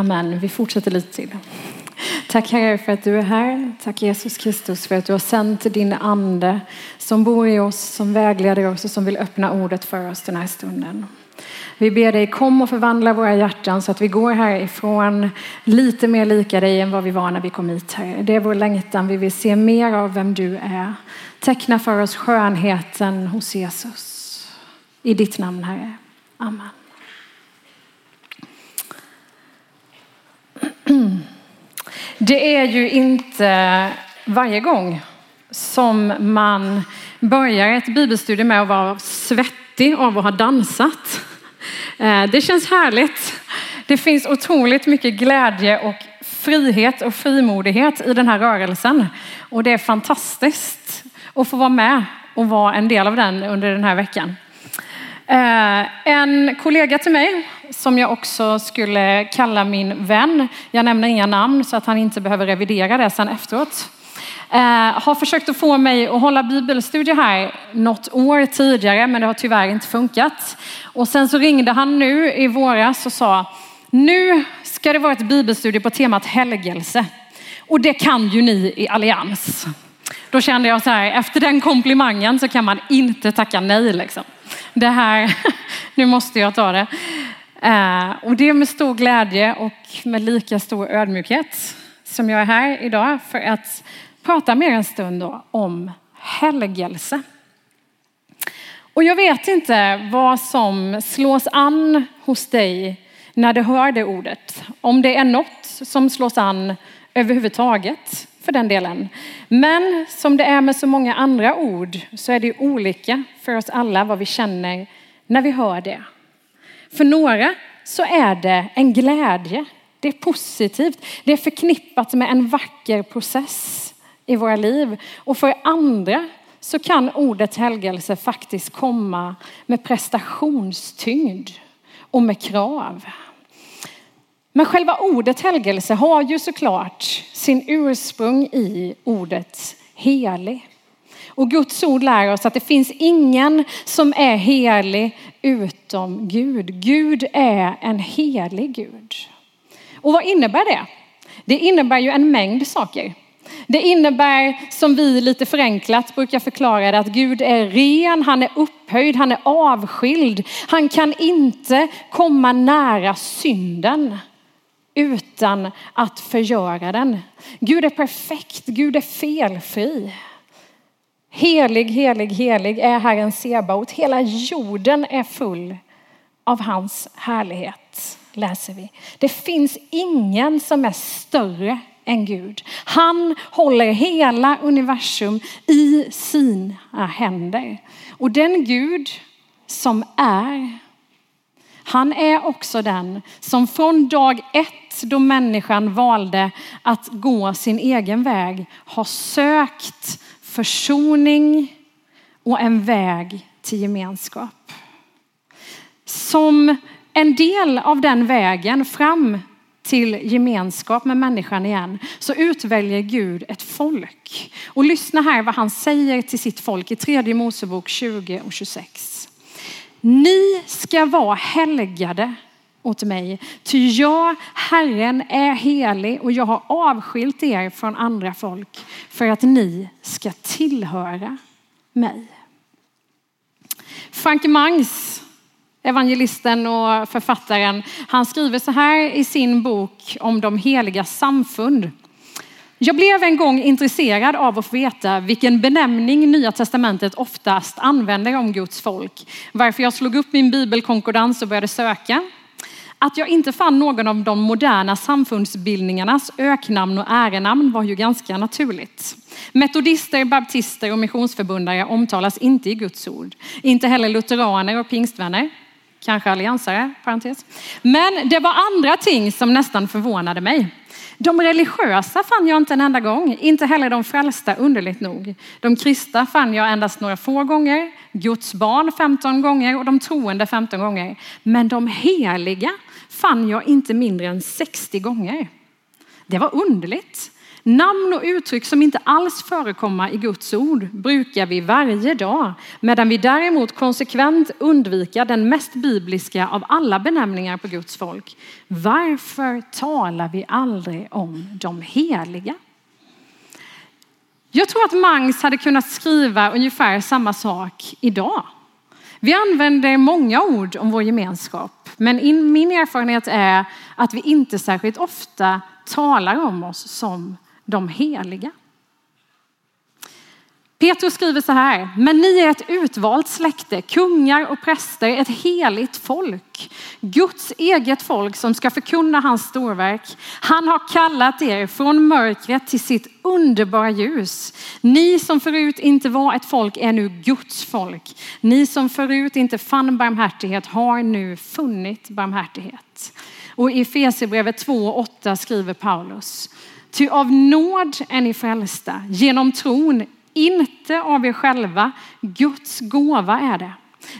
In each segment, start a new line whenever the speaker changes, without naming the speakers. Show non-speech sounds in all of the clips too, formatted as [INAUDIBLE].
Amen. Vi fortsätter lite till. Tack Herre för att du är här. Tack Jesus Kristus för att du har sänt din ande som bor i oss, som vägleder oss och som vill öppna ordet för oss den här stunden. Vi ber dig kom och förvandla våra hjärtan så att vi går härifrån lite mer lika dig än vad vi var när vi kom hit Herre. Det är vår längtan. Vi vill se mer av vem du är. Teckna för oss skönheten hos Jesus. I ditt namn Herre. Amen. Mm. Det är ju inte varje gång som man börjar ett bibelstudie med att vara svettig av att ha dansat. Eh, det känns härligt. Det finns otroligt mycket glädje och frihet och frimodighet i den här rörelsen. Och det är fantastiskt att få vara med och vara en del av den under den här veckan. Eh, en kollega till mig som jag också skulle kalla min vän, jag nämner inga namn så att han inte behöver revidera det sen efteråt, eh, har försökt att få mig att hålla bibelstudie här något år tidigare men det har tyvärr inte funkat. Och sen så ringde han nu i våras och sa nu ska det vara ett bibelstudie på temat helgelse. Och det kan ju ni i Allians. Då kände jag så här, efter den komplimangen så kan man inte tacka nej liksom. Det här, [LAUGHS] nu måste jag ta det. Eh, och det är med stor glädje och med lika stor ödmjukhet som jag är här idag för att prata med er en stund då om helgelse. Och jag vet inte vad som slås an hos dig när du hör det ordet. Om det är något som slås an överhuvudtaget för den delen. Men som det är med så många andra ord så är det olika för oss alla vad vi känner när vi hör det. För några så är det en glädje. Det är positivt. Det är förknippat med en vacker process i våra liv. Och för andra så kan ordet helgelse faktiskt komma med prestationstyngd och med krav. Men själva ordet helgelse har ju såklart sin ursprung i ordet helig. Och Guds ord lär oss att det finns ingen som är helig utom Gud. Gud är en helig Gud. Och vad innebär det? Det innebär ju en mängd saker. Det innebär, som vi lite förenklat brukar förklara det, att Gud är ren, han är upphöjd, han är avskild. Han kan inte komma nära synden utan att förgöra den. Gud är perfekt, Gud är felfri. Helig, helig, helig är Herren Sebaot. Hela jorden är full av hans härlighet, läser vi. Det finns ingen som är större än Gud. Han håller hela universum i sina händer. Och den Gud som är, han är också den som från dag ett då människan valde att gå sin egen väg har sökt försoning och en väg till gemenskap. Som en del av den vägen fram till gemenskap med människan igen så utväljer Gud ett folk. Och lyssna här vad han säger till sitt folk i tredje Mosebok 20 och 26. Ni ska vara helgade åt mig. Ty jag, Herren, är helig och jag har avskilt er från andra folk för att ni ska tillhöra mig. Frank Mangs, evangelisten och författaren, han skriver så här i sin bok om de heliga samfund. Jag blev en gång intresserad av att få veta vilken benämning Nya Testamentet oftast använder om Guds folk. Varför jag slog upp min bibelkonkordans och började söka. Att jag inte fann någon av de moderna samfundsbildningarnas öknamn och ärenamn var ju ganska naturligt. Metodister, baptister och missionsförbundare omtalas inte i Guds ord. Inte heller lutheraner och pingstvänner. Kanske alliansare, parentes. Men det var andra ting som nästan förvånade mig. De religiösa fann jag inte en enda gång, inte heller de frälsta underligt nog. De kristna fann jag endast några få gånger, Guds barn 15 gånger och de troende 15 gånger. Men de heliga fann jag inte mindre än 60 gånger. Det var underligt. Namn och uttryck som inte alls förekommer i Guds ord brukar vi varje dag, medan vi däremot konsekvent undviker den mest bibliska av alla benämningar på Guds folk. Varför talar vi aldrig om de heliga? Jag tror att Mangs hade kunnat skriva ungefär samma sak idag. Vi använder många ord om vår gemenskap, men min erfarenhet är att vi inte särskilt ofta talar om oss som de heliga. Petrus skriver så här, men ni är ett utvalt släkte, kungar och präster, ett heligt folk. Guds eget folk som ska förkunna hans storverk. Han har kallat er från mörkret till sitt underbara ljus. Ni som förut inte var ett folk är nu Guds folk. Ni som förut inte fann barmhärtighet har nu funnit barmhärtighet. Och i Efesierbrevet 2.8 skriver Paulus, Ty av nåd är ni frälsta genom tron, inte av er själva. Guds gåva är det.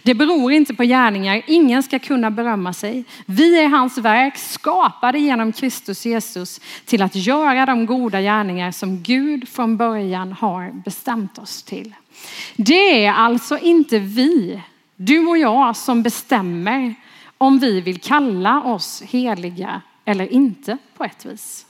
Det beror inte på gärningar, ingen ska kunna berömma sig. Vi är hans verk, skapade genom Kristus Jesus till att göra de goda gärningar som Gud från början har bestämt oss till. Det är alltså inte vi, du och jag, som bestämmer om vi vill kalla oss heliga eller inte på ett vis.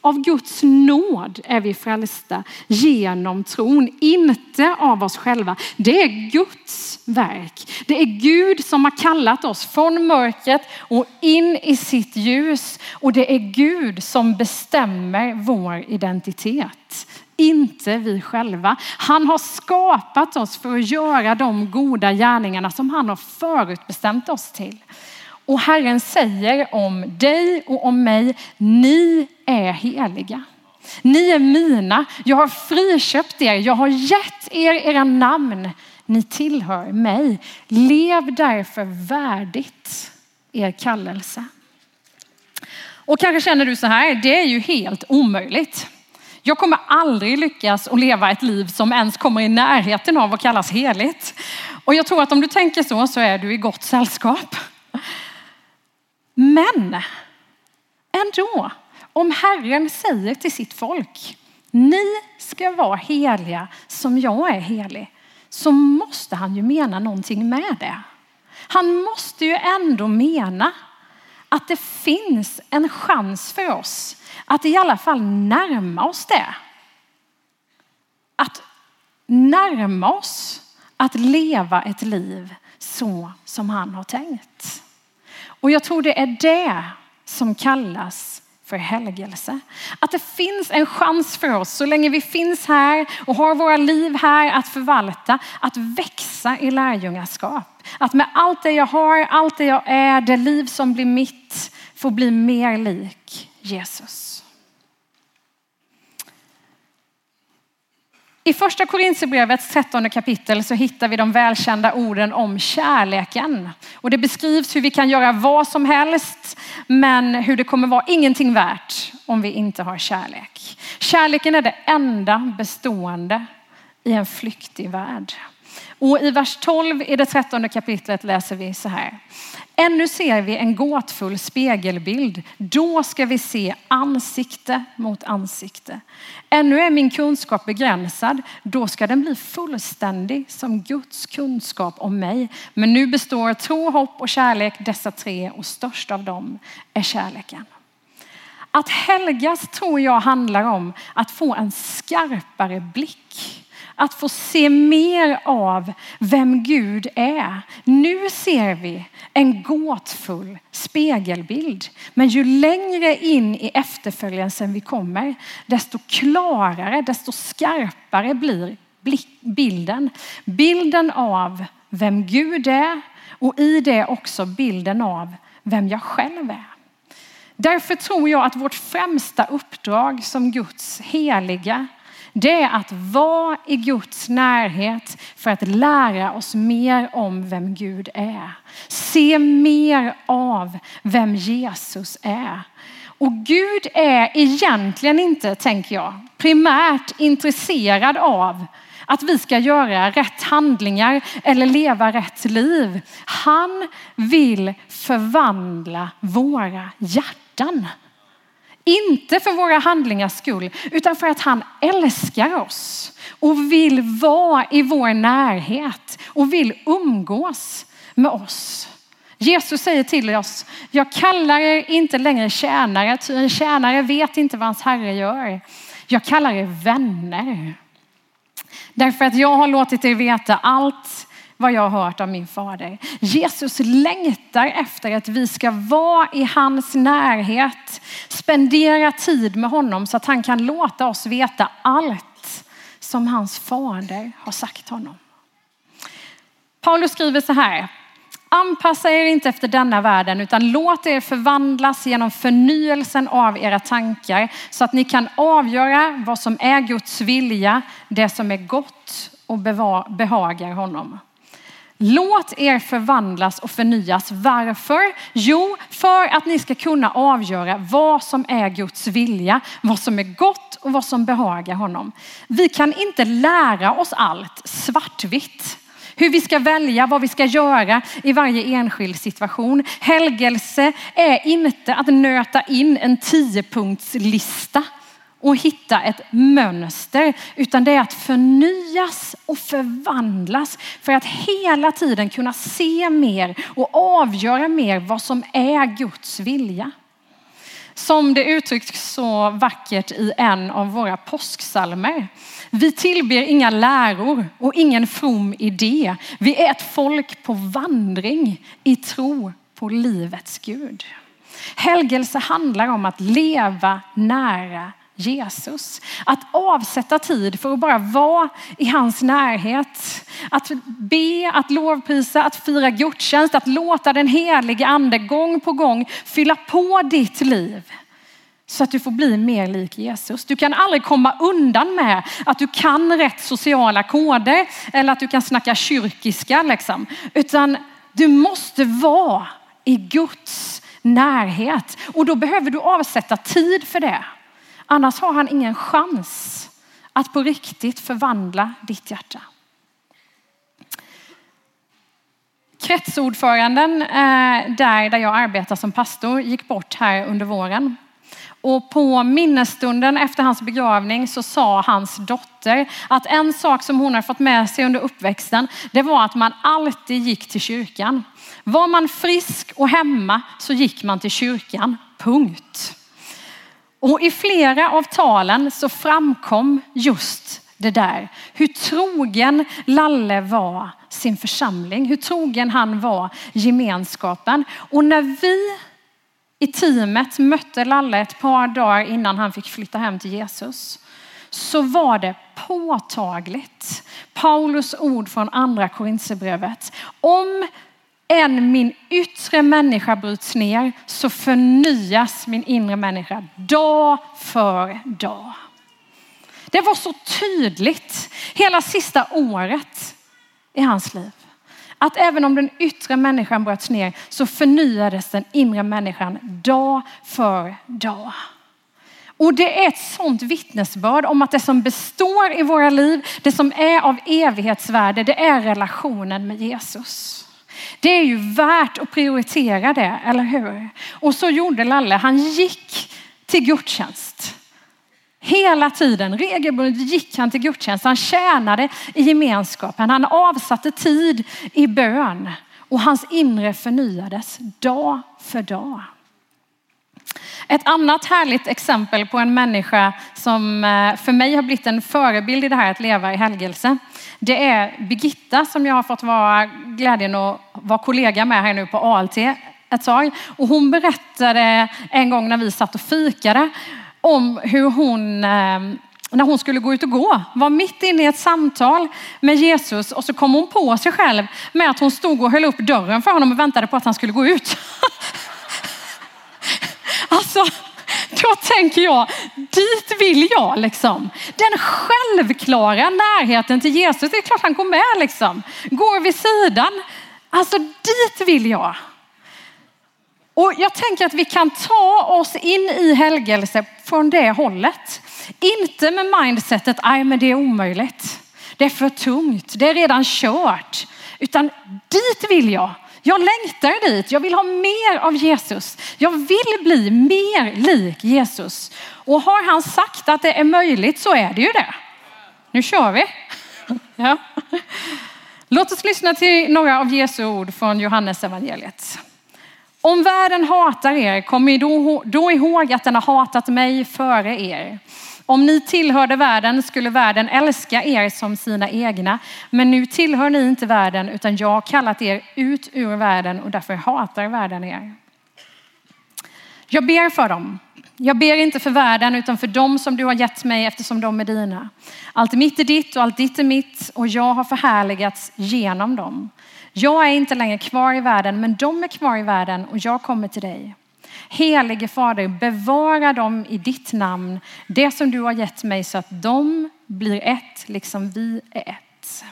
Av Guds nåd är vi frälsta genom tron, inte av oss själva. Det är Guds verk. Det är Gud som har kallat oss från mörkret och in i sitt ljus. Och det är Gud som bestämmer vår identitet. Inte vi själva. Han har skapat oss för att göra de goda gärningarna som han har förutbestämt oss till. Och Herren säger om dig och om mig, ni är heliga. Ni är mina. Jag har friköpt er. Jag har gett er era namn. Ni tillhör mig. Lev därför värdigt er kallelse. Och kanske känner du så här, det är ju helt omöjligt. Jag kommer aldrig lyckas att leva ett liv som ens kommer i närheten av att kallas heligt. Och jag tror att om du tänker så så är du i gott sällskap. Men ändå, om Herren säger till sitt folk, ni ska vara heliga som jag är helig, så måste han ju mena någonting med det. Han måste ju ändå mena att det finns en chans för oss att i alla fall närma oss det. Att närma oss att leva ett liv så som han har tänkt. Och jag tror det är det som kallas för helgelse. Att det finns en chans för oss så länge vi finns här och har våra liv här att förvalta, att växa i lärjungaskap. Att med allt det jag har, allt det jag är, det liv som blir mitt, får bli mer lik Jesus. I första Korintierbrevets trettonde kapitel så hittar vi de välkända orden om kärleken. Och det beskrivs hur vi kan göra vad som helst, men hur det kommer vara ingenting värt om vi inte har kärlek. Kärleken är det enda bestående i en flyktig värld. Och i vers 12 i det trettonde kapitlet läser vi så här. Ännu ser vi en gåtfull spegelbild. Då ska vi se ansikte mot ansikte. Ännu är min kunskap begränsad. Då ska den bli fullständig som Guds kunskap om mig. Men nu består tro, hopp och kärlek dessa tre och störst av dem är kärleken. Att helgas tror jag handlar om att få en skarpare blick att få se mer av vem Gud är. Nu ser vi en gåtfull spegelbild. Men ju längre in i efterföljelsen vi kommer, desto klarare, desto skarpare blir bilden. Bilden av vem Gud är och i det också bilden av vem jag själv är. Därför tror jag att vårt främsta uppdrag som Guds heliga det är att vara i Guds närhet för att lära oss mer om vem Gud är. Se mer av vem Jesus är. Och Gud är egentligen inte, tänker jag, primärt intresserad av att vi ska göra rätt handlingar eller leva rätt liv. Han vill förvandla våra hjärtan inte för våra handlingars skull, utan för att han älskar oss och vill vara i vår närhet och vill umgås med oss. Jesus säger till oss, jag kallar er inte längre tjänare, ty en tjänare vet inte vad hans herre gör. Jag kallar er vänner. Därför att jag har låtit er veta allt vad jag har hört av min fader. Jesus längtar efter att vi ska vara i hans närhet, spendera tid med honom så att han kan låta oss veta allt som hans fader har sagt honom. Paulus skriver så här, Anpassa er inte efter denna världen utan låt er förvandlas genom förnyelsen av era tankar så att ni kan avgöra vad som är Guds vilja, det som är gott och behagar honom. Låt er förvandlas och förnyas. Varför? Jo, för att ni ska kunna avgöra vad som är Guds vilja, vad som är gott och vad som behagar honom. Vi kan inte lära oss allt svartvitt. Hur vi ska välja, vad vi ska göra i varje enskild situation. Helgelse är inte att nöta in en tiopunktslista och hitta ett mönster, utan det är att förnyas och förvandlas för att hela tiden kunna se mer och avgöra mer vad som är Guds vilja. Som det uttrycks så vackert i en av våra påsksalmer. Vi tillber inga läror och ingen from idé. Vi är ett folk på vandring i tro på livets Gud. Helgelse handlar om att leva nära Jesus. Att avsätta tid för att bara vara i hans närhet. Att be, att lovprisa, att fira gudstjänst, att låta den helige ande gång på gång fylla på ditt liv. Så att du får bli mer lik Jesus. Du kan aldrig komma undan med att du kan rätt sociala koder eller att du kan snacka kyrkiska liksom. Utan du måste vara i Guds närhet och då behöver du avsätta tid för det. Annars har han ingen chans att på riktigt förvandla ditt hjärta. Kretsordföranden eh, där, där jag arbetar som pastor gick bort här under våren. Och på minnesstunden efter hans begravning så sa hans dotter att en sak som hon har fått med sig under uppväxten, det var att man alltid gick till kyrkan. Var man frisk och hemma så gick man till kyrkan, punkt. Och i flera av talen så framkom just det där. Hur trogen Lalle var sin församling, hur trogen han var gemenskapen. Och när vi i teamet mötte Lalle ett par dagar innan han fick flytta hem till Jesus så var det påtagligt. Paulus ord från andra Korinthierbrevet. Om än min yttre människa bryts ner så förnyas min inre människa dag för dag. Det var så tydligt hela sista året i hans liv. Att även om den yttre människan bröts ner så förnyades den inre människan dag för dag. Och det är ett sånt vittnesbörd om att det som består i våra liv, det som är av evighetsvärde, det är relationen med Jesus. Det är ju värt att prioritera det, eller hur? Och så gjorde Lalle. Han gick till gudstjänst. Hela tiden, regelbundet gick han till gudstjänst. Han tjänade i gemenskapen. Han avsatte tid i bön och hans inre förnyades dag för dag. Ett annat härligt exempel på en människa som eh, för mig har blivit en förebild i det här att leva i helgelse. Det är Birgitta som jag har fått vara glädjen att vara kollega med här nu på ALT ett tag. Och hon berättade en gång när vi satt och fikade om hur hon eh, när hon skulle gå ut och gå, var mitt inne i ett samtal med Jesus och så kom hon på sig själv med att hon stod och höll upp dörren för honom och väntade på att han skulle gå ut. [LAUGHS] Alltså, då tänker jag, dit vill jag liksom. Den självklara närheten till Jesus, det är klart han går med liksom. Går vid sidan. Alltså dit vill jag. Och jag tänker att vi kan ta oss in i helgelse från det hållet. Inte med mindsetet, nej men det är omöjligt. Det är för tungt, det är redan kört. Utan dit vill jag. Jag längtar dit. Jag vill ha mer av Jesus. Jag vill bli mer lik Jesus. Och har han sagt att det är möjligt så är det ju det. Nu kör vi. [LAUGHS] Ja. Låt oss lyssna till några av Jesu ord från Johannes evangeliet. Om världen hatar er, kom då, då ihåg att den har hatat mig före er. Om ni tillhörde världen skulle världen älska er som sina egna. Men nu tillhör ni inte världen utan jag har kallat er ut ur världen och därför hatar världen er. Jag ber för dem. Jag ber inte för världen utan för dem som du har gett mig eftersom de är dina. Allt mitt är ditt och allt ditt är mitt och jag har förhärligats genom dem. Jag är inte längre kvar i världen men de är kvar i världen och jag kommer till dig. Helige Fader, bevara dem i ditt namn, det som du har gett mig så att de blir ett liksom vi är ett.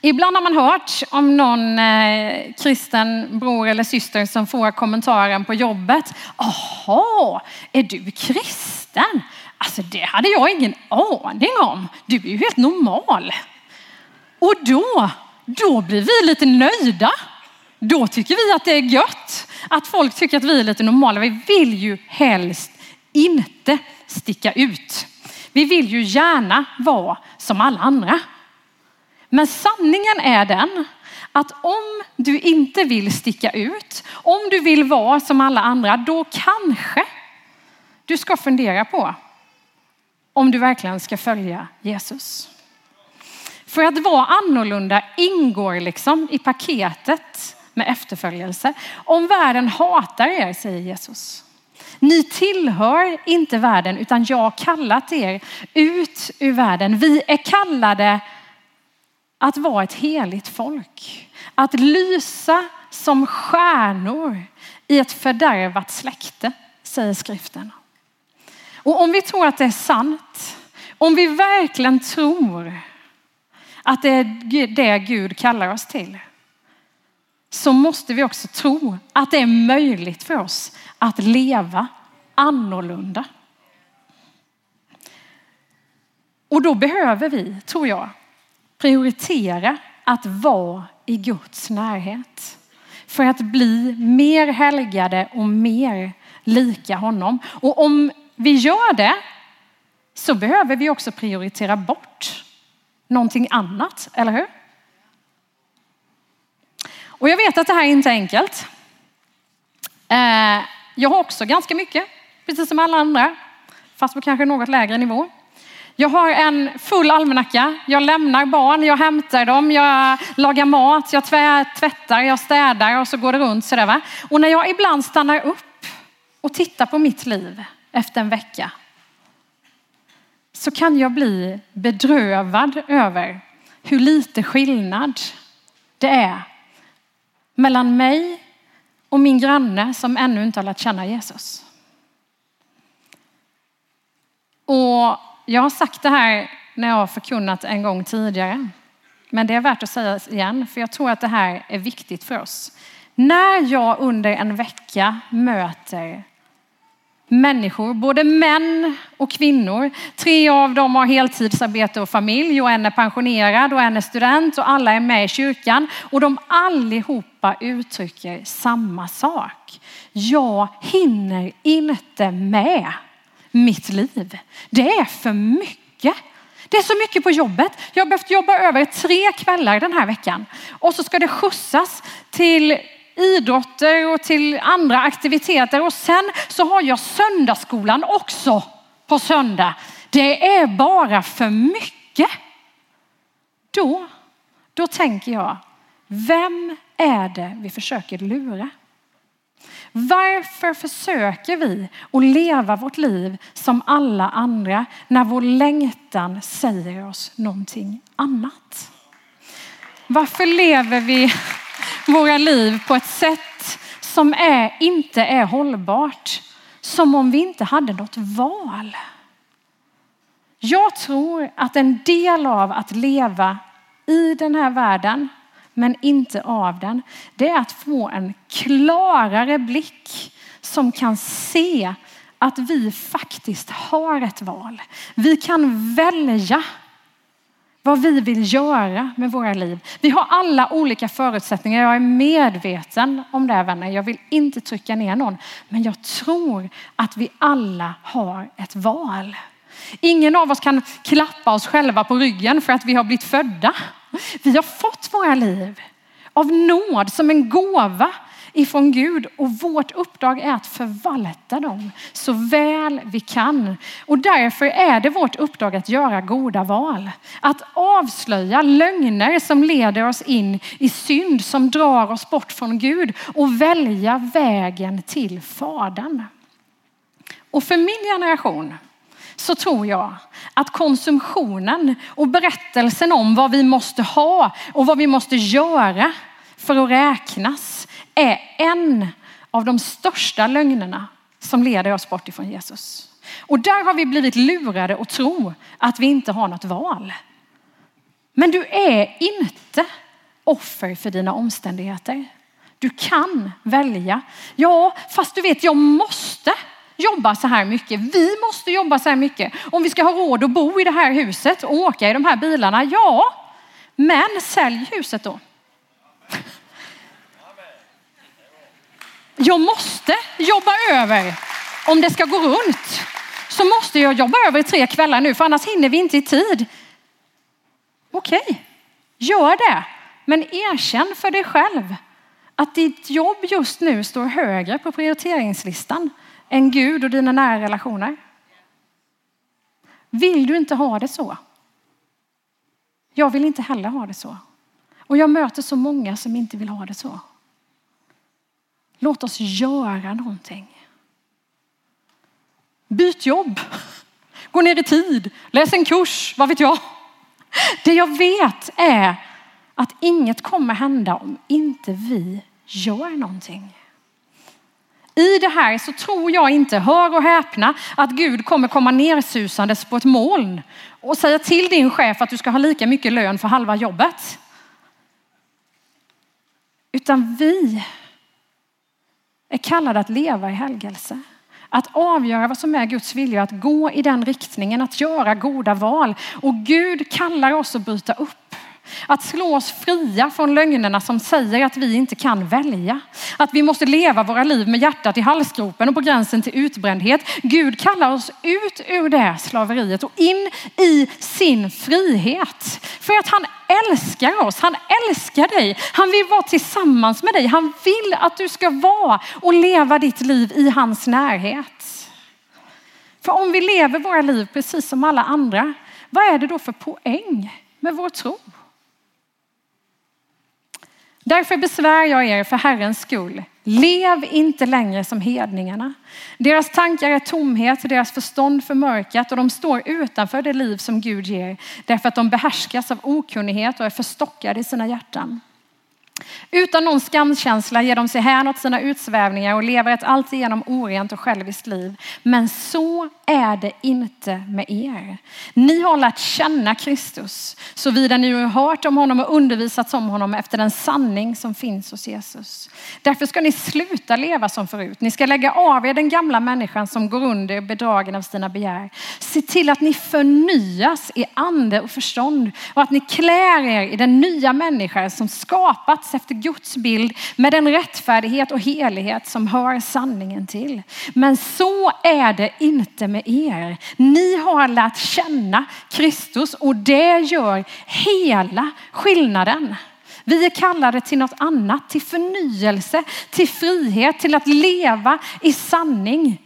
Ibland har man hört om någon eh, kristen bror eller syster som får kommentaren på jobbet. Jaha, är du kristen? Alltså det hade jag ingen aning om. Du är ju helt normal. Och då, då blir vi lite nöjda. Då tycker vi att det är gött att folk tycker att vi är lite normala. Vi vill ju helst inte sticka ut. Vi vill ju gärna vara som alla andra. Men sanningen är den att om du inte vill sticka ut, om du vill vara som alla andra, då kanske du ska fundera på om du verkligen ska följa Jesus. För att vara annorlunda ingår liksom i paketet med efterföljelse. Om världen hatar er, säger Jesus. Ni tillhör inte världen utan jag har kallat er ut ur världen. Vi är kallade att vara ett heligt folk. Att lysa som stjärnor i ett fördärvat släkte, säger skriften. Och om vi tror att det är sant, om vi verkligen tror att det är det Gud kallar oss till, så måste vi också tro att det är möjligt för oss att leva annorlunda. Och då behöver vi, tror jag, prioritera att vara i Guds närhet. För att bli mer helgade och mer lika honom. Och om vi gör det så behöver vi också prioritera bort någonting annat, eller hur? Och jag vet att det här är inte enkelt. Eh, jag har också ganska mycket, precis som alla andra, fast på kanske något lägre nivå. Jag har en full almanacka. Jag lämnar barn, jag hämtar dem, jag lagar mat, jag tvättar, jag städar och så går det runt sådär. Va? Och när jag ibland stannar upp och tittar på mitt liv efter en vecka så kan jag bli bedrövad över hur lite skillnad det är mellan mig och min granne som ännu inte har lärt känna Jesus. Och jag har sagt det här när jag har förkunnat en gång tidigare. Men det är värt att säga igen, för jag tror att det här är viktigt för oss. När jag under en vecka möter människor, både män och kvinnor. Tre av dem har heltidsarbete och familj och en är pensionerad och en är student och alla är med i kyrkan och de allihopa uttrycker samma sak. Jag hinner inte med mitt liv. Det är för mycket. Det är så mycket på jobbet. Jag har behövt jobba över tre kvällar den här veckan och så ska det skjutsas till idrotter och till andra aktiviteter. Och sen så har jag söndagsskolan också på söndag. Det är bara för mycket. Då, då tänker jag, vem är det vi försöker lura? Varför försöker vi att leva vårt liv som alla andra när vår längtan säger oss någonting annat? Varför lever vi våra liv på ett sätt som är, inte är hållbart. Som om vi inte hade något val. Jag tror att en del av att leva i den här världen, men inte av den, det är att få en klarare blick som kan se att vi faktiskt har ett val. Vi kan välja vad vi vill göra med våra liv. Vi har alla olika förutsättningar. Jag är medveten om det vänner. Jag vill inte trycka ner någon. Men jag tror att vi alla har ett val. Ingen av oss kan klappa oss själva på ryggen för att vi har blivit födda. Vi har fått våra liv av nåd som en gåva ifrån Gud och vårt uppdrag är att förvalta dem så väl vi kan. Och därför är det vårt uppdrag att göra goda val. Att avslöja lögner som leder oss in i synd som drar oss bort från Gud och välja vägen till Fadern. Och för min generation så tror jag att konsumtionen och berättelsen om vad vi måste ha och vad vi måste göra för att räknas är en av de största lögnerna som leder oss bort ifrån Jesus. Och där har vi blivit lurade att tro att vi inte har något val. Men du är inte offer för dina omständigheter. Du kan välja. Ja, fast du vet, jag måste jobba så här mycket. Vi måste jobba så här mycket. Om vi ska ha råd att bo i det här huset och åka i de här bilarna. Ja, men sälj huset då. Jag måste jobba över om det ska gå runt. Så måste jag jobba över i tre kvällar nu för annars hinner vi inte i tid. Okej, okay. gör det. Men erkänn för dig själv att ditt jobb just nu står högre på prioriteringslistan än Gud och dina nära relationer. Vill du inte ha det så? Jag vill inte heller ha det så. Och jag möter så många som inte vill ha det så. Låt oss göra någonting. Byt jobb. Gå ner i tid. Läs en kurs. Vad vet jag? Det jag vet är att inget kommer hända om inte vi gör någonting. I det här så tror jag inte, hör och häpna, att Gud kommer komma nersusandes på ett moln och säga till din chef att du ska ha lika mycket lön för halva jobbet. Utan vi är kallade att leva i helgelse. Att avgöra vad som är Guds vilja, att gå i den riktningen, att göra goda val. Och Gud kallar oss att bryta upp. Att slå oss fria från lögnerna som säger att vi inte kan välja. Att vi måste leva våra liv med hjärtat i halsgropen och på gränsen till utbrändhet. Gud kallar oss ut ur det slaveriet och in i sin frihet. För att han älskar oss, han älskar dig. Han vill vara tillsammans med dig. Han vill att du ska vara och leva ditt liv i hans närhet. För om vi lever våra liv precis som alla andra, vad är det då för poäng med vår tro? Därför besvär jag er för Herrens skull. Lev inte längre som hedningarna. Deras tankar är tomhet, deras förstånd förmörkat och de står utanför det liv som Gud ger därför att de behärskas av okunnighet och är förstockade i sina hjärtan. Utan någon skamkänsla ger de sig hän åt sina utsvävningar och lever ett alltigenom orent och själviskt liv. Men så är det inte med er. Ni har lärt känna Kristus, såvida ni har hört om honom och undervisats om honom efter den sanning som finns hos Jesus. Därför ska ni sluta leva som förut. Ni ska lägga av er den gamla människan som går under bedragen av sina begär. Se till att ni förnyas i ande och förstånd och att ni klär er i den nya människa som skapats efter Guds bild med den rättfärdighet och helighet som hör sanningen till. Men så är det inte med er. Ni har lärt känna Kristus och det gör hela skillnaden. Vi är kallade till något annat, till förnyelse, till frihet, till att leva i sanning.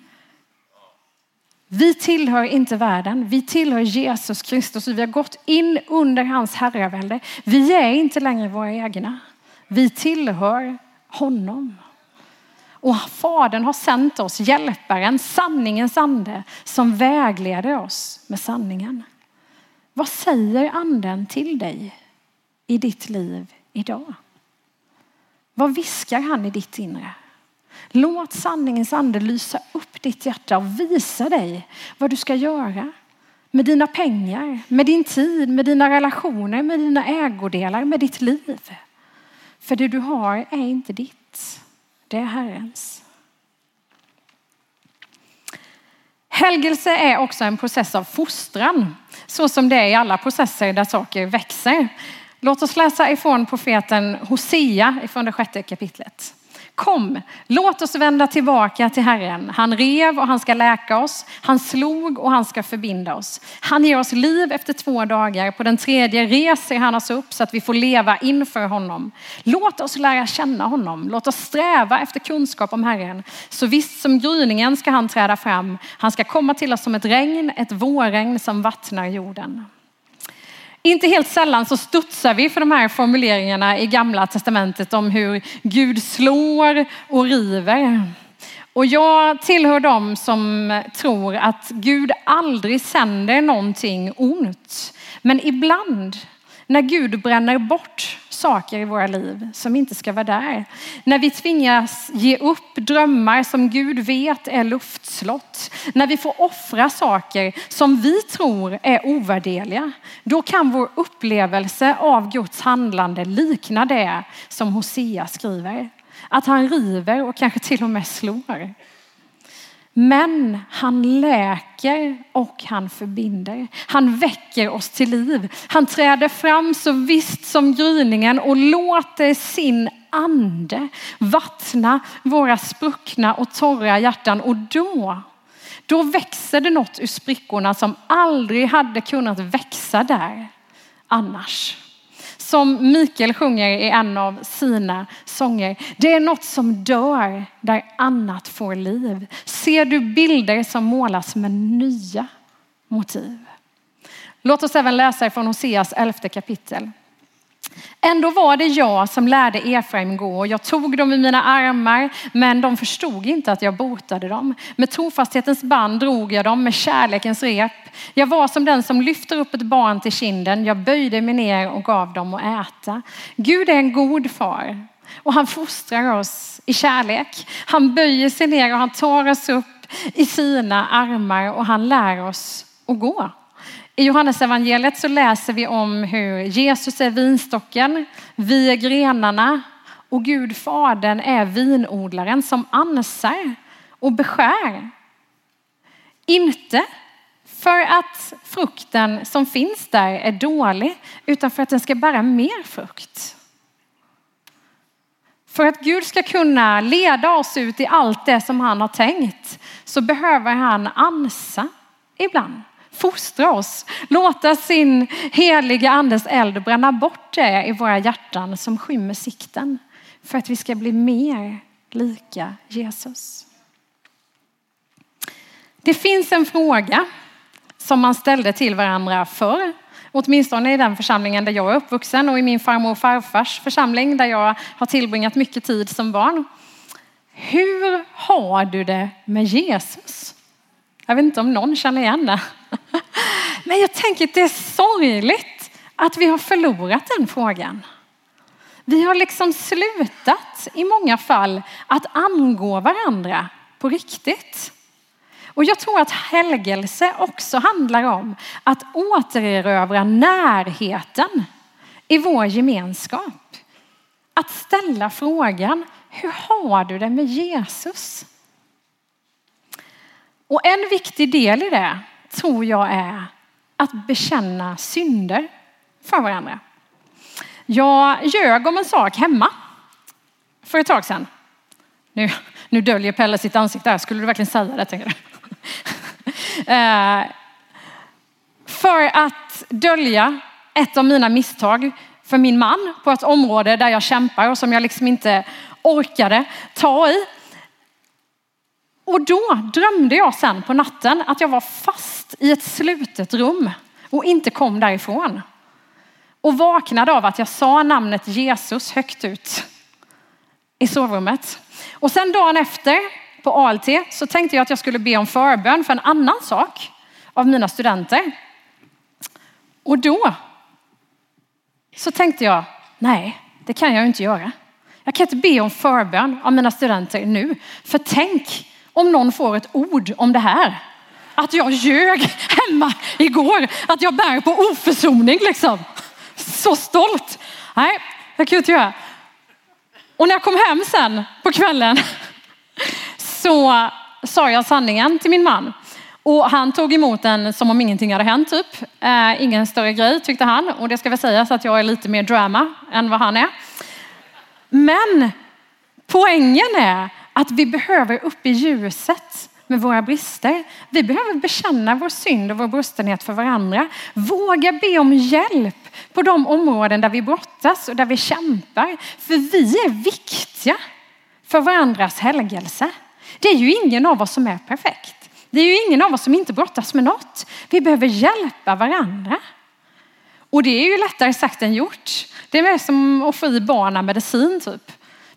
Vi tillhör inte världen, vi tillhör Jesus Kristus och vi har gått in under hans herravälde. Vi är inte längre våra egna. Vi tillhör honom. Och Fadern har sänt oss hjälparen, sanningens ande, som vägleder oss med sanningen. Vad säger anden till dig i ditt liv idag? Vad viskar han i ditt inre? Låt sanningens ande lysa upp ditt hjärta och visa dig vad du ska göra med dina pengar, med din tid, med dina relationer, med dina ägodelar, med ditt liv. För det du har är inte ditt, det är Herrens. Helgelse är också en process av fostran så som det är i alla processer där saker växer. Låt oss läsa ifrån profeten Hosea ifrån det sjätte kapitlet. Kom, låt oss vända tillbaka till Herren. Han rev och han ska läka oss. Han slog och han ska förbinda oss. Han ger oss liv efter två dagar. På den tredje reser han oss upp så att vi får leva inför honom. Låt oss lära känna honom. Låt oss sträva efter kunskap om Herren. Så visst som gryningen ska han träda fram. Han ska komma till oss som ett regn, ett vårregn som vattnar jorden. Inte helt sällan så studsar vi för de här formuleringarna i gamla testamentet om hur Gud slår och river. Och jag tillhör dem som tror att Gud aldrig sänder någonting ont. Men ibland när Gud bränner bort saker i våra liv som inte ska vara där. När vi tvingas ge upp drömmar som Gud vet är luftslott. När vi får offra saker som vi tror är ovärdeliga. Då kan vår upplevelse av Guds handlande likna det som Hosea skriver. Att han river och kanske till och med slår. Men han läker och han förbinder. Han väcker oss till liv. Han träder fram så visst som gryningen och låter sin ande vattna våra spruckna och torra hjärtan. Och då, då växer det något ur sprickorna som aldrig hade kunnat växa där annars som Mikael sjunger i en av sina sånger. Det är något som dör där annat får liv. Ser du bilder som målas med nya motiv? Låt oss även läsa ifrån Hoseas elfte kapitel. Ändå var det jag som lärde Efraim gå och jag tog dem i mina armar men de förstod inte att jag botade dem. Med trofasthetens band drog jag dem med kärlekens rep. Jag var som den som lyfter upp ett barn till kinden. Jag böjde mig ner och gav dem att äta. Gud är en god far och han fostrar oss i kärlek. Han böjer sig ner och han tar oss upp i sina armar och han lär oss att gå. I Johannesevangeliet så läser vi om hur Jesus är vinstocken, vi är grenarna och Gud Fadern är vinodlaren som ansar och beskär. Inte för att frukten som finns där är dålig, utan för att den ska bära mer frukt. För att Gud ska kunna leda oss ut i allt det som han har tänkt så behöver han ansa ibland fostra oss, låta sin heliga andes eld bränna bort det i våra hjärtan som skymmer sikten för att vi ska bli mer lika Jesus. Det finns en fråga som man ställde till varandra förr, åtminstone i den församlingen där jag är uppvuxen och i min farmor och farfars församling där jag har tillbringat mycket tid som barn. Hur har du det med Jesus? Jag vet inte om någon känner igen det. Men jag tänker att det är sorgligt att vi har förlorat den frågan. Vi har liksom slutat i många fall att angå varandra på riktigt. Och jag tror att helgelse också handlar om att återerövra närheten i vår gemenskap. Att ställa frågan, hur har du det med Jesus? Och en viktig del i det tror jag är att bekänna synder för varandra. Jag ljög om en sak hemma för ett tag sedan. Nu, nu döljer Pelle sitt ansikte här. Skulle du verkligen säga det? Tänker du? [LAUGHS] Eh, för att dölja ett av mina misstag för min man på ett område där jag kämpar och som jag liksom inte orkade ta i. Och då drömde jag sen på natten att jag var fast i ett slutet rum och inte kom därifrån. Och vaknade av att jag sa namnet Jesus högt ut i sovrummet. Och sen dagen efter på ALT så tänkte jag att jag skulle be om förbön för en annan sak av mina studenter. Och då så tänkte jag, nej, det kan jag inte göra. Jag kan inte be om förbön av mina studenter nu. För tänk om någon får ett ord om det här. Att jag ljög hemma igår, att jag bär på oförsoning liksom. Så stolt. Nej, det kan jag inte göra. Och när jag kom hem sen på kvällen så sa jag sanningen till min man. Och han tog emot den som om ingenting hade hänt typ. Eh, ingen större grej tyckte han. Och det ska väl sägas att jag är lite mer drama än vad han är. Men poängen är att vi behöver upp i ljuset med våra brister. Vi behöver bekänna vår synd och vår brustenhet för varandra. Våga be om hjälp på de områden där vi brottas och där vi kämpar. För vi är viktiga för varandras helgelse. Det är ju ingen av oss som är perfekt. Det är ju ingen av oss som inte brottas med något. Vi behöver hjälpa varandra. Och det är ju lättare sagt än gjort. Det är mer som att få i barnen medicin typ.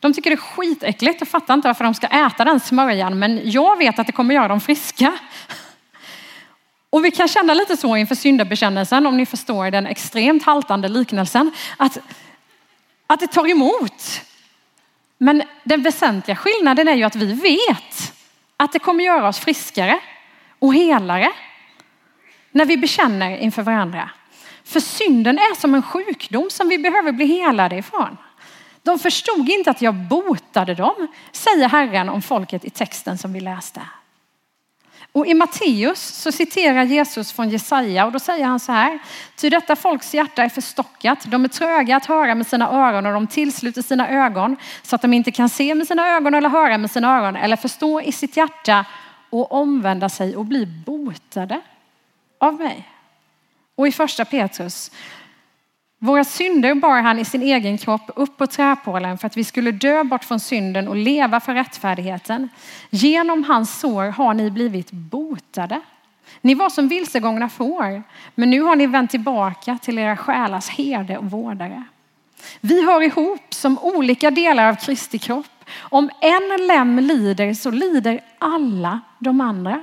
De tycker det är skitäckligt och fattar inte varför de ska äta den smörjan. Men jag vet att det kommer göra dem friska. Och vi kan känna lite så inför syndabekännelsen, om ni förstår den extremt haltande liknelsen. Att, att det tar emot. Men den väsentliga skillnaden är ju att vi vet att det kommer göra oss friskare och helare när vi bekänner inför varandra. För synden är som en sjukdom som vi behöver bli helade ifrån. De förstod inte att jag botade dem, säger Herren om folket i texten som vi läste. Och i Matteus så citerar Jesus från Jesaja och då säger han så här. Ty detta folks hjärta är förstockat. De är tröga att höra med sina öron och de tillsluter sina ögon så att de inte kan se med sina ögon eller höra med sina öron eller förstå i sitt hjärta och omvända sig och bli botade av mig. Och i första Petrus våra synder bar han i sin egen kropp upp på träpålen för att vi skulle dö bort från synden och leva för rättfärdigheten. Genom hans sår har ni blivit botade. Ni var som vilsegångna får, men nu har ni vänt tillbaka till era själars herde och vårdare. Vi hör ihop som olika delar av Kristi kropp. Om en lem lider så lider alla de andra.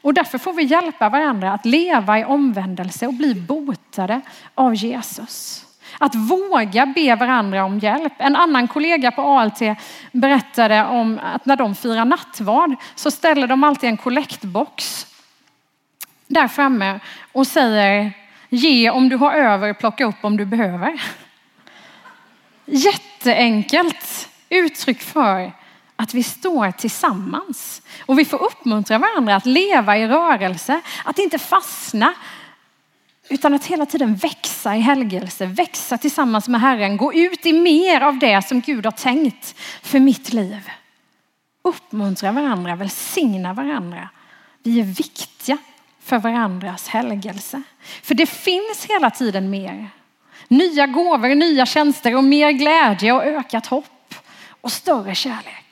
Och därför får vi hjälpa varandra att leva i omvändelse och bli botade av Jesus. Att våga be varandra om hjälp. En annan kollega på ALT berättade om att när de firar nattvard så ställer de alltid en kollektbox där framme och säger ge om du har över, plocka upp om du behöver. Jätteenkelt uttryck för att vi står tillsammans och vi får uppmuntra varandra att leva i rörelse, att inte fastna utan att hela tiden växa i helgelse, växa tillsammans med Herren, gå ut i mer av det som Gud har tänkt för mitt liv. Uppmuntra varandra, välsigna varandra. Vi är viktiga för varandras helgelse. För det finns hela tiden mer. Nya gåvor, nya tjänster och mer glädje och ökat hopp och större kärlek.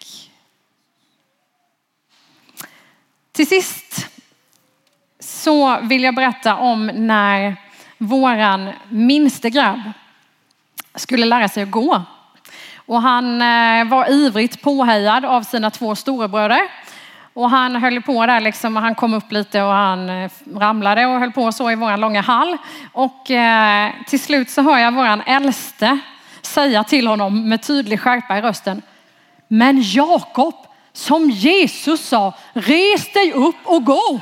Till sist så vill jag berätta om när våran minste grabb skulle lära sig att gå. Och han eh, var ivrigt påhejad av sina två storebröder. Och han höll på där liksom och han kom upp lite och han eh, ramlade och höll på så i våran långa hall. Och eh, till slut så hör jag våran äldste säga till honom med tydlig skärpa i rösten. Men Jakob, som Jesus sa, res dig upp och gå.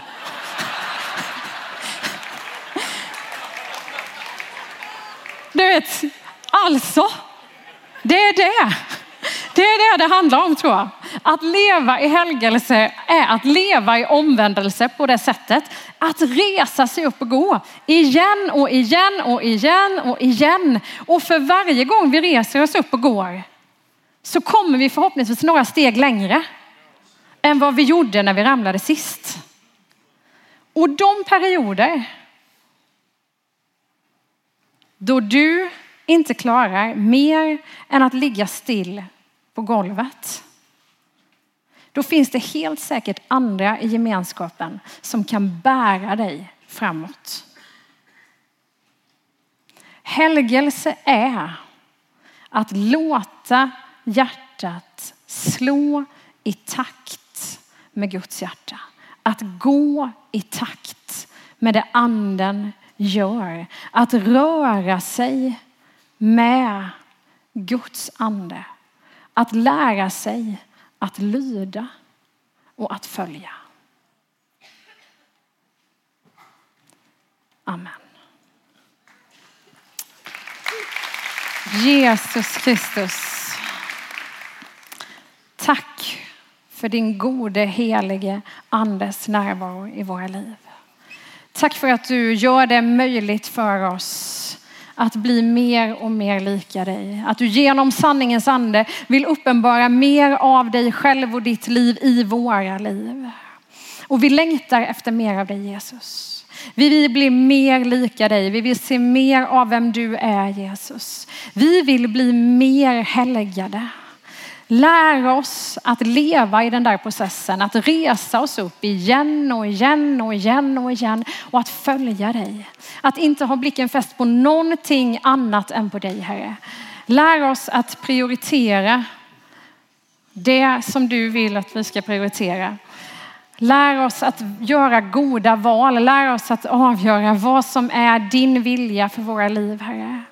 Du vet, alltså, det är det. Det är det det handlar om tror jag. Att leva i helgelse är att leva i omvändelse på det sättet. Att resa sig upp och gå. Igen och igen och igen och igen. Och för varje gång vi reser oss upp och går så kommer vi förhoppningsvis några steg längre än vad vi gjorde när vi ramlade sist. Och de perioder då du inte klarar mer än att ligga still på golvet. Då finns det helt säkert andra i gemenskapen som kan bära dig framåt. Helgelse är att låta hjärtat slå i takt med Guds hjärta. Att gå i takt med det anden gör. Att röra sig med Guds ande. Att lära sig att lyda och att följa. Amen. Jesus Kristus. Tack för din gode helige andes närvaro i våra liv. Tack för att du gör det möjligt för oss att bli mer och mer lika dig. Att du genom sanningens ande vill uppenbara mer av dig själv och ditt liv i våra liv. Och vi längtar efter mer av dig Jesus. Vi vill bli mer lika dig. Vi vill se mer av vem du är Jesus. Vi vill bli mer helgade. Lär oss att leva i den där processen, att resa oss upp igen och igen och igen och igen och att följa dig. Att inte ha blicken fäst på någonting annat än på dig Herre. Lär oss att prioritera det som du vill att vi ska prioritera. Lär oss att göra goda val. Lär oss att avgöra vad som är din vilja för våra liv, Herre.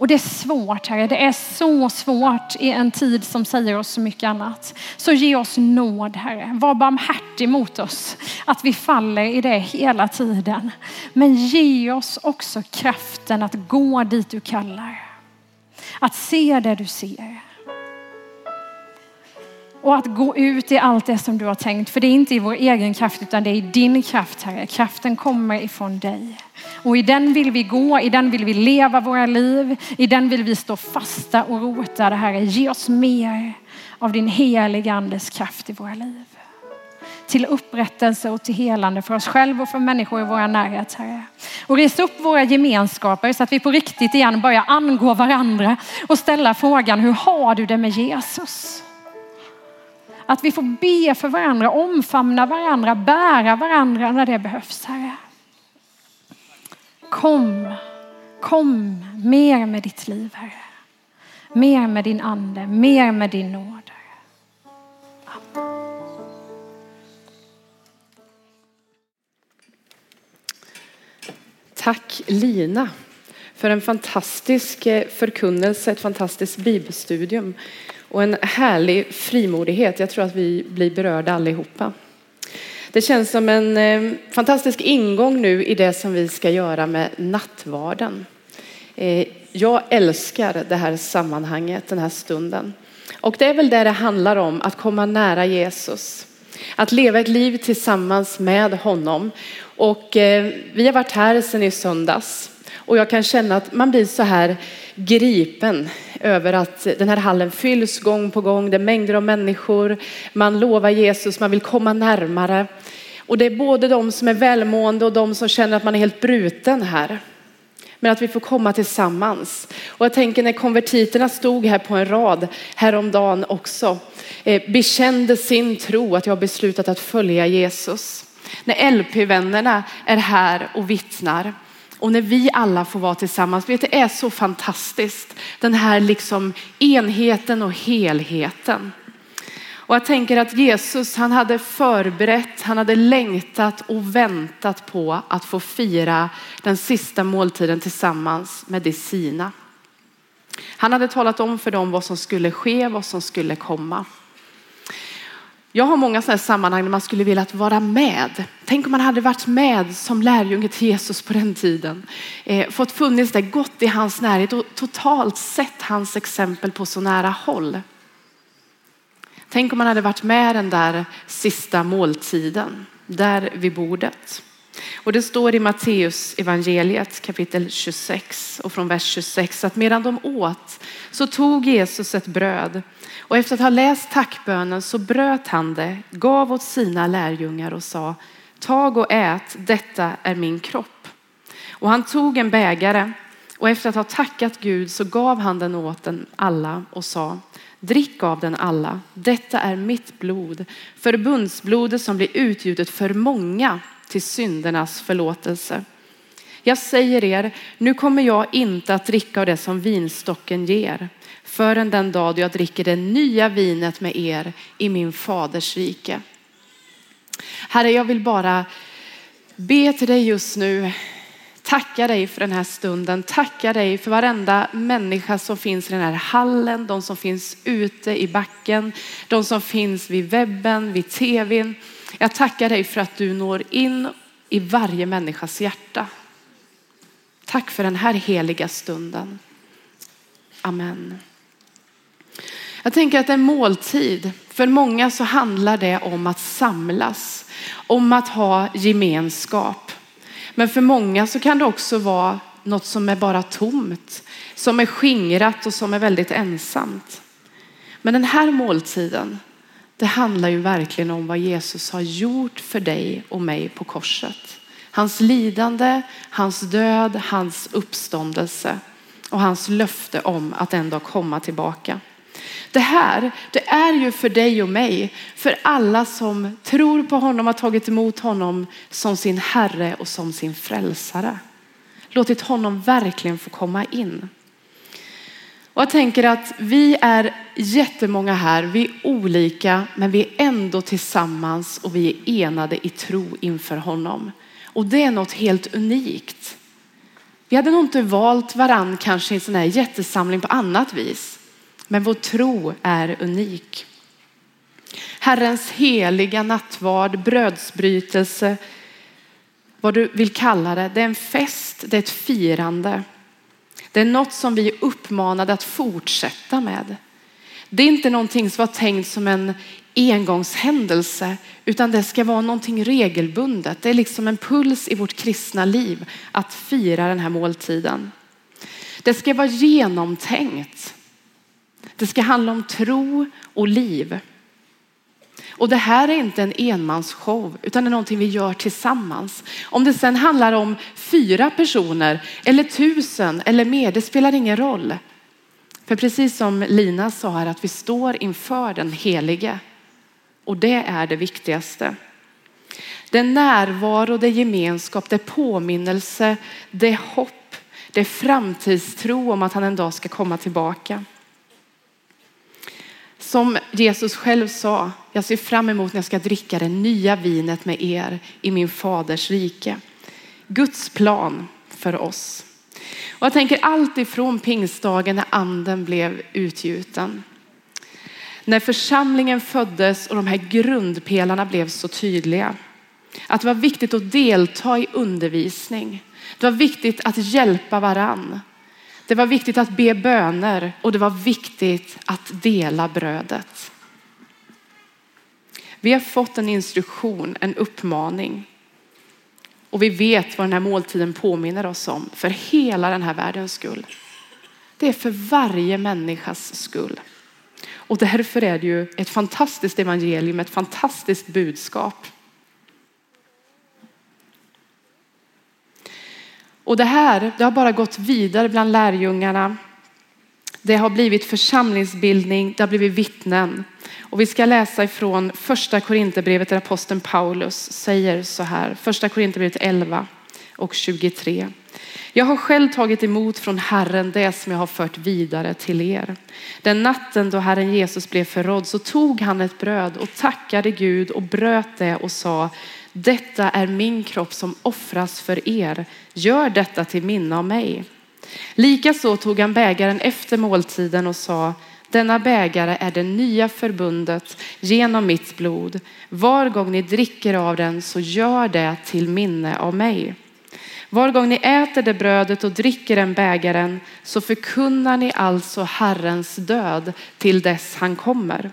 Och det är svårt, Herre. Det är så svårt i en tid som säger oss så mycket annat. Så ge oss nåd, Herre. Var barmhärtig mot oss. Att vi faller i det hela tiden. Men ge oss också kraften att gå dit du kallar. Att se det du ser. Och att gå ut i allt det som du har tänkt. För det är inte i vår egen kraft utan det är i din kraft Herre. Kraften kommer ifrån dig. Och i den vill vi gå, i den vill vi leva våra liv. I den vill vi stå fasta och rotade Herre. Ge oss mer av din heliga andes kraft i våra liv. Till upprättelse och till helande för oss själva och för människor i våra närhet Herre. Och res upp våra gemenskaper så att vi på riktigt igen börjar angå varandra och ställa frågan hur har du det med Jesus? Att vi får be för varandra, omfamna varandra, bära varandra när det behövs, Herre. Kom, kom mer med ditt liv, Herre. Mer med din ande, mer med din nåd.
Tack Lina för en fantastisk eh, förkunnelse, ett fantastiskt bibelstudium och en härlig frimodighet. Jag tror att vi blir berörda allihopa. Det känns som en eh, fantastisk ingång nu i det som vi ska göra med nattvarden. Eh, jag älskar det här sammanhanget, den här stunden. Och det är väl det det handlar om, att komma nära Jesus. Att leva ett liv tillsammans med honom. Och eh, vi har varit här sedan i söndags. Och jag kan känna att man blir så här gripen över att den här hallen fylls gång på gång. Det är mängder av människor. Man lovar Jesus, man vill komma närmare. Och det är både de som är välmående och de som känner att man är helt bruten här. Men att vi får komma tillsammans. Och jag tänker när konvertiterna stod här på en rad häromdagen också. Eh, bekände sin tro att jag har beslutat att följa Jesus. När LP-vännerna är här och vittnar. Och när vi alla får vara tillsammans, vet det är så fantastiskt. Den här liksom enheten och helheten. Och jag tänker att Jesus, han hade förberett, han hade längtat och väntat på att få fira den sista måltiden tillsammans med de sina. Han hade talat om för dem vad som skulle ske, vad som skulle komma. Jag har många sådana sammanhang där man skulle vilja vara med. Tänk om man hade varit med som lärjunge till Jesus på den tiden. Eh, fått funnits där, gått i hans närhet och totalt sett hans exempel på så nära håll. Tänk om man hade varit med den där sista måltiden, där vid bordet. Och det står i Matteus evangeliet kapitel 26 och från vers 26 att medan de åt så tog Jesus ett bröd och efter att ha läst tackbönen så bröt han det, gav åt sina lärjungar och sa tag och ät, detta är min kropp. Och han tog en bägare och efter att ha tackat Gud så gav han den åt den alla och sa drick av den alla, detta är mitt blod, förbundsblodet som blir utgjutet för många till syndernas förlåtelse. Jag säger er, nu kommer jag inte att dricka av det som vinstocken ger förrän den dag då jag dricker det nya vinet med er i min faders rike. Herre, jag vill bara be till dig just nu. Tacka dig för den här stunden. Tacka dig för varenda människa som finns i den här hallen, de som finns ute i backen, de som finns vid webben, vid tvn. Jag tackar dig för att du når in i varje människas hjärta. Tack för den här heliga stunden. Amen. Jag tänker att en måltid För många så handlar det om att samlas, om att ha gemenskap. Men för många så kan det också vara något som är bara tomt, som är skingrat och som är väldigt ensamt. Men den här måltiden, det handlar ju verkligen om vad Jesus har gjort för dig och mig på korset. Hans lidande, hans död, hans uppståndelse och hans löfte om att en dag komma tillbaka. Det här, det är ju för dig och mig, för alla som tror på honom, har tagit emot honom som sin Herre och som sin frälsare. Låtit honom verkligen få komma in. Och jag tänker att vi är jättemånga här, vi är olika men vi är ändå tillsammans och vi är enade i tro inför honom. Och det är något helt unikt. Vi hade nog inte valt varann kanske i en sån här jättesamling på annat vis. Men vår tro är unik. Herrens heliga nattvard, brödsbrytelse, vad du vill kalla det, det är en fest, det är ett firande. Det är något som vi är uppmanade att fortsätta med. Det är inte någonting som var tänkt som en engångshändelse utan det ska vara någonting regelbundet. Det är liksom en puls i vårt kristna liv att fira den här måltiden. Det ska vara genomtänkt. Det ska handla om tro och liv. Och det här är inte en enmansshow utan det är någonting vi gör tillsammans. Om det sen handlar om fyra personer eller tusen eller mer, det spelar ingen roll. För precis som Lina sa här att vi står inför den helige och det är det viktigaste. Det är närvaro, det är gemenskap, det är påminnelse, det är hopp, det är framtidstro om att han en dag ska komma tillbaka. Som Jesus själv sa, jag ser fram emot när jag ska dricka det nya vinet med er i min faders rike. Guds plan för oss. Och jag tänker allt ifrån pingstdagen när anden blev utgjuten. När församlingen föddes och de här grundpelarna blev så tydliga. Att det var viktigt att delta i undervisning. Det var viktigt att hjälpa varann. Det var viktigt att be böner och det var viktigt att dela brödet. Vi har fått en instruktion, en uppmaning. Och vi vet vad den här måltiden påminner oss om för hela den här världens skull. Det är för varje människas skull. Och därför är det ju ett fantastiskt evangelium, ett fantastiskt budskap. Och det här, det har bara gått vidare bland lärjungarna. Det har blivit församlingsbildning, det har blivit vittnen. Och vi ska läsa ifrån första Korinthierbrevet där aposteln Paulus säger så här. Första Korinthierbrevet 11 och 23. Jag har själv tagit emot från Herren det som jag har fört vidare till er. Den natten då Herren Jesus blev förrådd så tog han ett bröd och tackade Gud och bröt det och sa detta är min kropp som offras för er. Gör detta till minne av mig. Likaså tog han bägaren efter måltiden och sa denna bägare är det nya förbundet genom mitt blod. Var gång ni dricker av den så gör det till minne av mig. Var gång ni äter det brödet och dricker den bägaren så förkunnar ni alltså Herrens död till dess han kommer.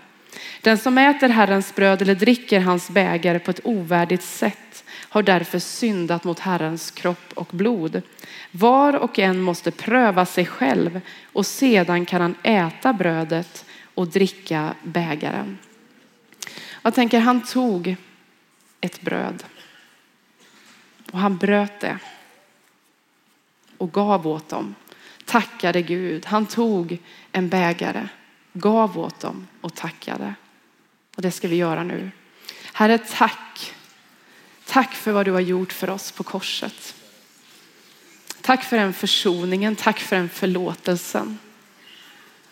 Den som äter Herrens bröd eller dricker hans bägare på ett ovärdigt sätt har därför syndat mot Herrens kropp och blod. Var och en måste pröva sig själv och sedan kan han äta brödet och dricka bägaren. Jag tänker han tog ett bröd och han bröt det och gav åt dem. Tackade Gud. Han tog en bägare, gav åt dem och tackade. Och det ska vi göra nu. Herre, tack. Tack för vad du har gjort för oss på korset. Tack för den försoningen, tack för den förlåtelsen.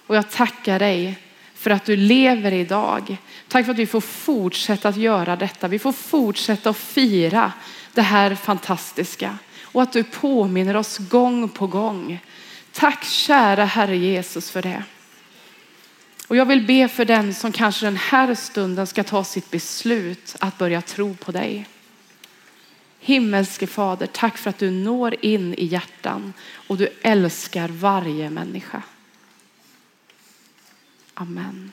Och jag tackar dig för att du lever idag. Tack för att vi får fortsätta att göra detta. Vi får fortsätta att fira det här fantastiska och att du påminner oss gång på gång. Tack kära Herre Jesus för det. Och jag vill be för den som kanske den här stunden ska ta sitt beslut att börja tro på dig. Himmelske Fader, tack för att du når in i hjärtan och du älskar varje människa. Amen.